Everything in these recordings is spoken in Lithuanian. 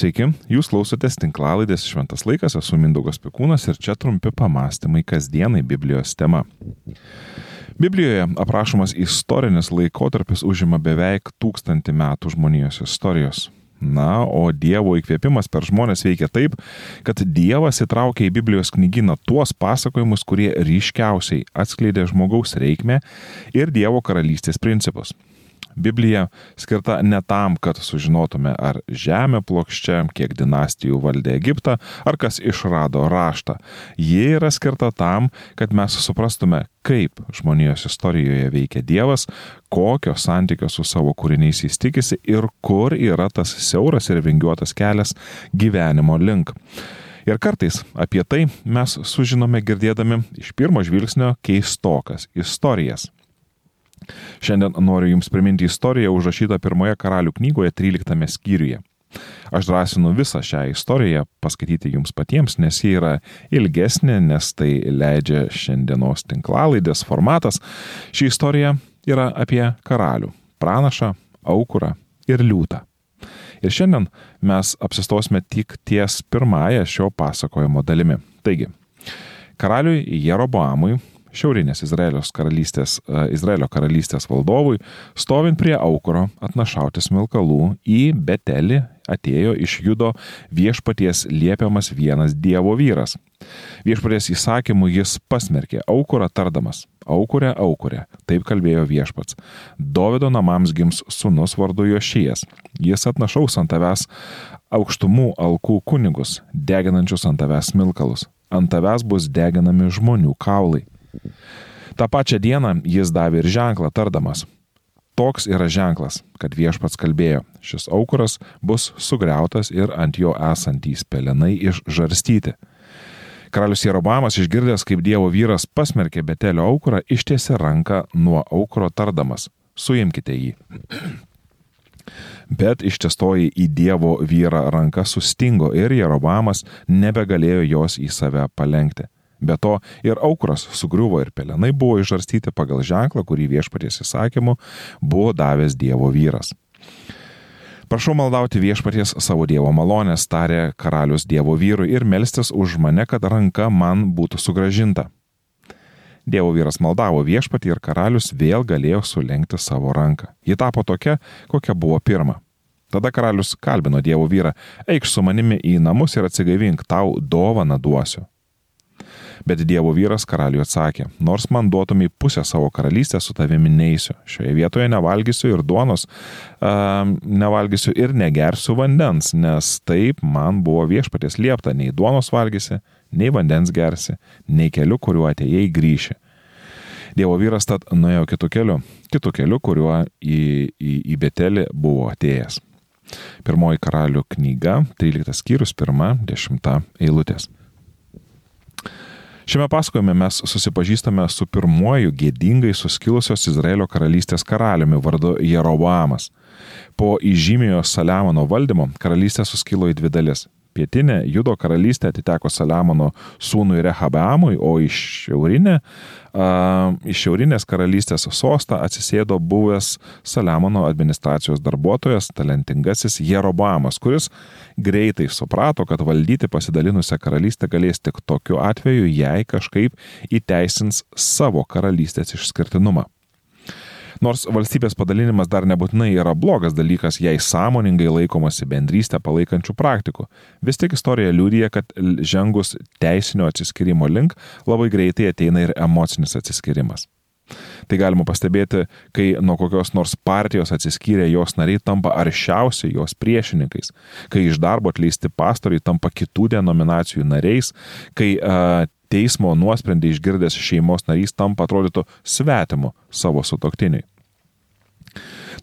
Sveiki, jūs klausotės tinklalaidės Šventas laikas, esu Mindaugas Pikūnas ir čia trumpi pamastymai kasdienai Biblijos tema. Biblijoje aprašomas istorinis laikotarpis užima beveik tūkstantį metų žmonijos istorijos. Na, o Dievo įkvėpimas per žmonės veikia taip, kad Dievas įtraukia į Biblijos knyginą tuos pasakojimus, kurie ryškiausiai atskleidė žmogaus reikmę ir Dievo karalystės principus. Biblija skirta ne tam, kad sužinotume, ar žemė plokščia, kiek dinastijų valdė Egiptą, ar kas išrado raštą. Ji yra skirta tam, kad mes suprastume, kaip žmonijos istorijoje veikia Dievas, kokio santykio su savo kūriniais jis tikisi ir kur yra tas siauras ir vingiuotas kelias gyvenimo link. Ir kartais apie tai mes sužinome girdėdami iš pirmo žvilgsnio keistokas istorijas. Šiandien noriu Jums priminti istoriją užrašytą pirmoje karalių knygoje 13 skyriuje. Aš drąsinu visą šią istoriją paskaityti jums patiems, nes ji yra ilgesnė, nes tai leidžia šiandienos tinklalaidės formatas. Ši istorija yra apie karalių, pranašą, aukurą ir liūtą. Ir šiandien mes apsistosime tik ties pirmąją šio pasakojimo dalimi. Taigi, karaliui Jeroboamui šiaurinės karalystės, e, Izraelio karalystės valdovui, stovint prie aukuro atnašauti smilkalų, į Betelį atėjo iš judo viešpaties liepiamas vienas Dievo vyras. Viešpaties įsakymu jis pasmerkė aukurą tardamas. Aukurė, aukurė, taip kalbėjo viešpats. Dovido namams gims sunus vardu Jošijas. Jis atnašaus ant tavęs aukštumų alkų kunigus, deginančius ant tavęs smilkalus. Ant tavęs bus deginami žmonių kaulai. Ta pačia diena jis davė ir ženklą tardamas. Toks yra ženklas, kad viešpats kalbėjo, šis aukuras bus sugriautas ir ant jo esantys pelenai išžarstyti. Karalius Jerobamas išgirdęs, kaip Dievo vyras pasmerkė Betelio aukurą, ištiesė ranką nuo aukuro tardamas - suimkite jį. Bet ištiestoji į Dievo vyrą ranka sustingo ir Jerobamas nebegalėjo jos į save palengti. Be to ir aukras sugriuvo ir pelenai buvo išžarstyti pagal ženklą, kurį viešpaties įsakymu buvo davęs Dievo vyras. Prašau maldauti viešpaties savo Dievo malonės, tarė karalius Dievo vyrui ir melstis už mane, kad ranka man būtų sugražinta. Dievo vyras maldavo viešpatį ir karalius vėl galėjo sulenkti savo ranką. Ji tapo tokia, kokia buvo pirma. Tada karalius kalbino Dievo vyrą, eikš su manimi į namus ir atsigaivink, tau dovaną duosiu. Bet Dievo vyras karaliui atsakė, nors man duotumai pusę savo karalystę, su tavimi neįsiu. Šioje vietoje nevalgysiu ir duonos, uh, nevalgysiu ir negersiu vandens, nes taip man buvo viešpatės liepta, nei duonos valgysi, nei vandens gersi, nei keliu, kuriuo atėjai grįši. Dievo vyras tad nuėjo kitų kelių, kitų kelių, kuriuo į, į, į Betelį buvo atėjęs. Pirmoji karalių knyga, 13 skyrius, 1-10 eilutės. Šiame pasakojime mes susipažįstame su pirmuoju gėdingai suskilusios Izraelio karalystės karaliumi vardu Jeroboamas. Po įžymiojo Saliamono valdymo karalystė suskilo į dvi dalis Pietinė Judo karalystė atiteko Saliamono sūnui Rehabeamui, o iš, šiaurinė, uh, iš šiaurinės karalystės sostą atsisėdo buvęs Saliamono administracijos darbuotojas, talentingasis Jeroboamas, kuris greitai suprato, kad valdyti pasidalinusią karalystę galės tik tokiu atveju, jei kažkaip įteisins savo karalystės išskirtinumą. Nors valstybės padalinimas dar nebūtinai yra blogas dalykas, jei sąmoningai laikomasi bendrystę palaikančių praktikų. Vis tik istorija liūdija, kad žengus teisinio atsiskirimo link labai greitai ateina ir emocinis atsiskirimas. Tai galima pastebėti, kai nuo kokios nors partijos atsiskyrę jos nariai tampa aršiausi jos priešininkais, kai iš darbo atleisti pastoriai tampa kitų denominacijų nariais, kai uh, teismo nuosprendį išgirdęs šeimos narys tampa atrodytų svetimu savo sutoktiniui.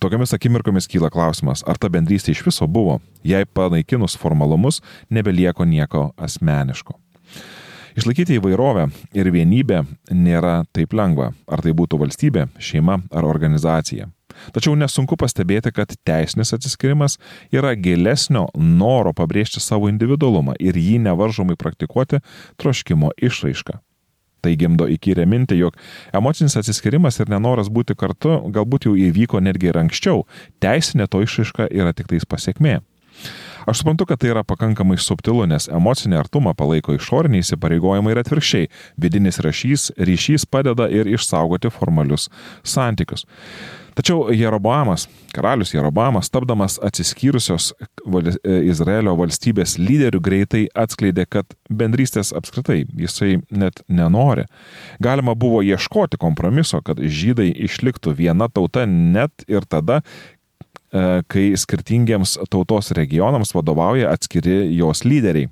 Tokiamis akimirkomis kyla klausimas, ar ta bendrystė iš viso buvo, jei panaikinus formalumus nebelieko nieko asmeniško. Išlaikyti įvairovę ir vienybę nėra taip lengva, ar tai būtų valstybė, šeima ar organizacija. Tačiau nesunku pastebėti, kad teisinis atsiskirimas yra gilesnio noro pabrėžti savo individualumą ir jį nevaržomai praktikuoti troškimo išraišką. Tai gimdo įkyrę mintį, jog emocinis atsiskirimas ir nenoras būti kartu galbūt jau įvyko netgi ir anksčiau, teisinė to išraiška yra tik tais pasiekmė. Aš suprantu, kad tai yra pakankamai subtilu, nes emocinį artumą palaiko išoriniai įsipareigojimai ir atvirkščiai. Vidinis rašys, ryšys padeda ir išsaugoti formalius santykius. Tačiau Jeroboamas, karalius Jeroboamas, tapdamas atsiskyrusios Izraelio valstybės lyderių, greitai atskleidė, kad bendrystės apskritai jisai net nenori. Galima buvo ieškoti kompromiso, kad žydai išliktų viena tauta net ir tada, e, kai skirtingiems tautos regionams vadovauja atskiri jos lyderiai.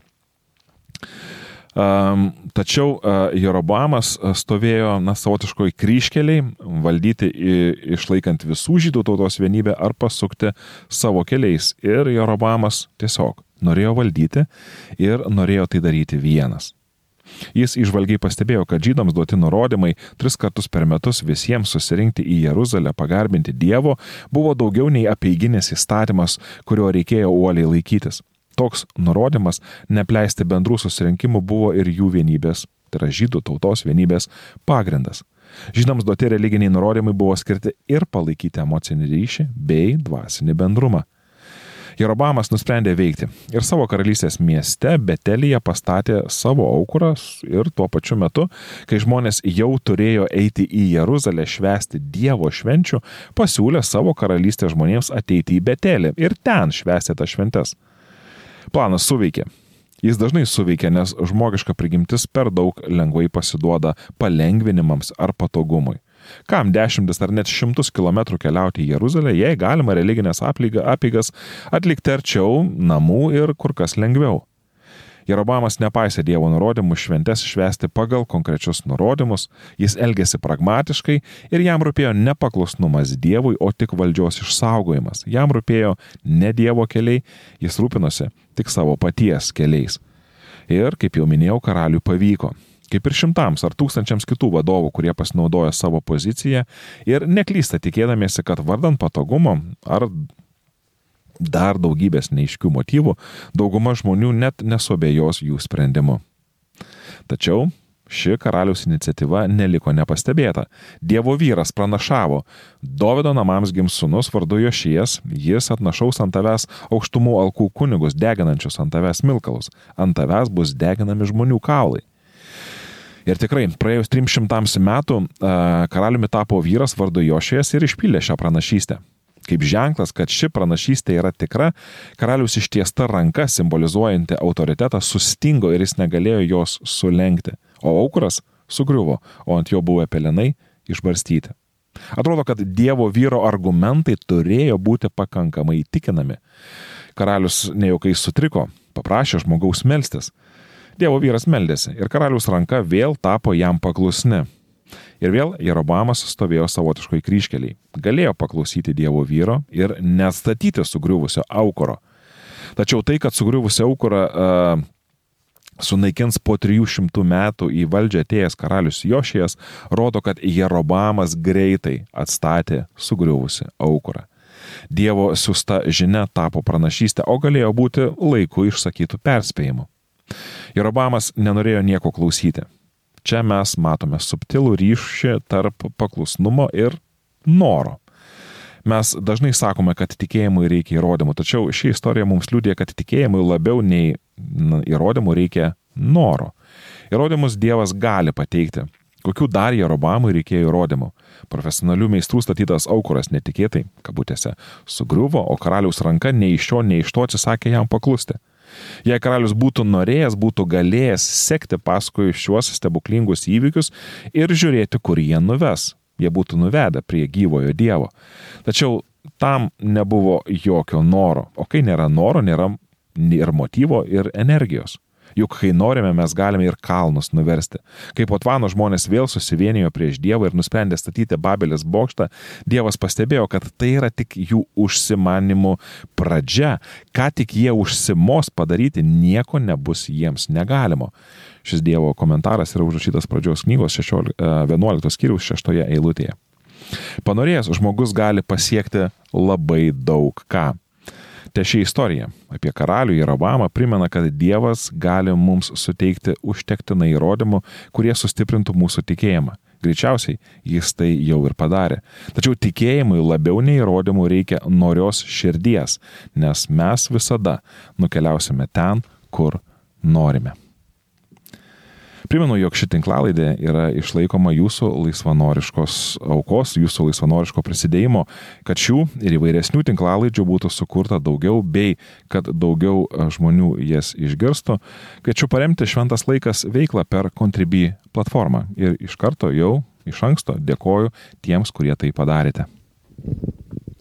Tačiau Jeroboamas stovėjo, na, savotiškoj kryškeliai, valdyti išlaikant visų žydų tautos vienybę ar pasukti savo keliais. Ir Jeroboamas tiesiog norėjo valdyti ir norėjo tai daryti vienas. Jis išvalgiai pastebėjo, kad žydams duoti nurodymai tris kartus per metus visiems susirinkti į Jeruzalę pagarbinti Dievo buvo daugiau nei apieiginis įstatymas, kurio reikėjo uoliai laikytis. Toks nurodymas nepleisti bendrų susirinkimų buvo ir jų vienybės, tai yra žydų tautos vienybės pagrindas. Žydams duoti religiniai nurodymai buvo skirti ir palaikyti emocinį ryšį bei dvasinį bendrumą. Jerobamas nusprendė veikti ir savo karalystės mieste Betelyje pastatė savo aukuras ir tuo pačiu metu, kai žmonės jau turėjo eiti į Jeruzalę švęsti Dievo švenčių, pasiūlė savo karalystės žmonėms ateiti į Betelį ir ten švęsti tas šventes. Planas suveikė. Jis dažnai suveikia, nes žmogiška prigimtis per daug lengvai pasiduoda palengvinimams ar patogumui. Kam dešimtis ar net šimtus kilometrų keliauti į Jeruzalę, jei galima religinės apygas atlikti arčiau namų ir kur kas lengviau. Jerobamas nepaisė Dievo nurodymų šventes švesti pagal konkrečius nurodymus, jis elgėsi pragmatiškai ir jam rūpėjo ne paklusnumas Dievui, o tik valdžios išsaugojimas. Jam rūpėjo ne Dievo keliai, jis rūpinosi tik savo paties keliais. Ir, kaip jau minėjau, karaliui pavyko kaip ir šimtams ar tūkstančiams kitų vadovų, kurie pasinaudoja savo poziciją ir neklysta tikėdamiesi, kad vardant patogumo ar dar daugybės neiškių motyvų, dauguma žmonių net nesobėjos jų sprendimu. Tačiau ši karaliaus iniciatyva neliko nepastebėta. Dievo vyras pranašavo, Dovido namams gims sunus vardu Jošijas, jis atnašaus ant tavęs aukštumų alkų kunigus, deginančius ant tavęs milkalus, ant tavęs bus deginami žmonių kaulai. Ir tikrai, praėjus 300 metų karaliumi tapo vyras vardu Jošijas ir išpildė šią pranašystę. Kaip ženklas, kad ši pranašystė yra tikra, karalius ištiesta ranka simbolizuojanti autoritetą sustingo ir jis negalėjo jos sulenkti, o aukuras sugriuvo, o ant jo buvę pelenai išbarstyti. Atrodo, kad Dievo vyro argumentai turėjo būti pakankamai įtikinami. Karalius nejaukai sutriko, paprašė žmogaus melstis. Dievo vyras meldėsi ir karalius ranka vėl tapo jam paklusni. Ir vėl Jerobamas stovėjo savotiškoj kryškeliai. Galėjo paklausyti Dievo vyro ir nestatyti sugriuvusio aukoro. Tačiau tai, kad sugriuvusio aukorą uh, sunaikins po 300 metų į valdžią atėjęs karalius Jošijas, rodo, kad Jerobamas greitai atstatė sugriuvusi aukurą. Dievo siūsta žinia tapo pranašystė, o galėjo būti laiku išsakytų perspėjimų. Jerobamas nenorėjo nieko klausyti. Čia mes matome subtilų ryšį tarp paklusnumo ir noro. Mes dažnai sakome, kad tikėjimui reikia įrodymų, tačiau ši istorija mums liūdė, kad tikėjimui labiau nei įrodymų reikia noro. Įrodymus Dievas gali pateikti. Kokių dar Jerobamui reikėjo įrodymų? Profesionalių meistrų statytas aukuras netikėtai, kabutėse, sugriuvo, o karaliaus ranka nei iš šio, nei iš to atsisakė jam paklusti. Jei karalius būtų norėjęs, būtų galėjęs sekti paskui šiuos stebuklingus įvykius ir žiūrėti, kur jie nuves. Jie būtų nuvedę prie gyvojo Dievo. Tačiau tam nebuvo jokio noro. O kai nėra noro, nėra ir motyvo, ir energijos. Juk kai norime, mes galime ir kalnus nuversti. Kaip Otvano žmonės vėl susivienijo prieš Dievą ir nusprendė statyti Babelės bokštą, Dievas pastebėjo, kad tai yra tik jų užsimanimų pradžia. Ką tik jie užsimos padaryti, nieko nebus jiems negalimo. Šis Dievo komentaras yra užrašytas pradžios knygos 16, 11 e, skyriaus 6 eilutėje. Panorėjęs žmogus gali pasiekti labai daug ką. Te ši istorija apie karalių Jerobamą primena, kad Dievas gali mums suteikti užtektinai įrodymų, kurie sustiprintų mūsų tikėjimą. Greičiausiai jis tai jau ir padarė. Tačiau tikėjimui labiau nei įrodymų reikia norios širdies, nes mes visada nukeliausime ten, kur norime. Primenu, jog ši tinklalaidė yra išlaikoma jūsų laisvanoriškos aukos, jūsų laisvanoriško prisidėjimo, kad šių ir įvairesnių tinklalaidžių būtų sukurta daugiau, bei kad daugiau e, žmonių jas išgirstų. Kviečiu paremti Šventas laikas veiklą per Contribui platformą ir iš karto jau iš anksto dėkoju tiems, kurie tai padarėte.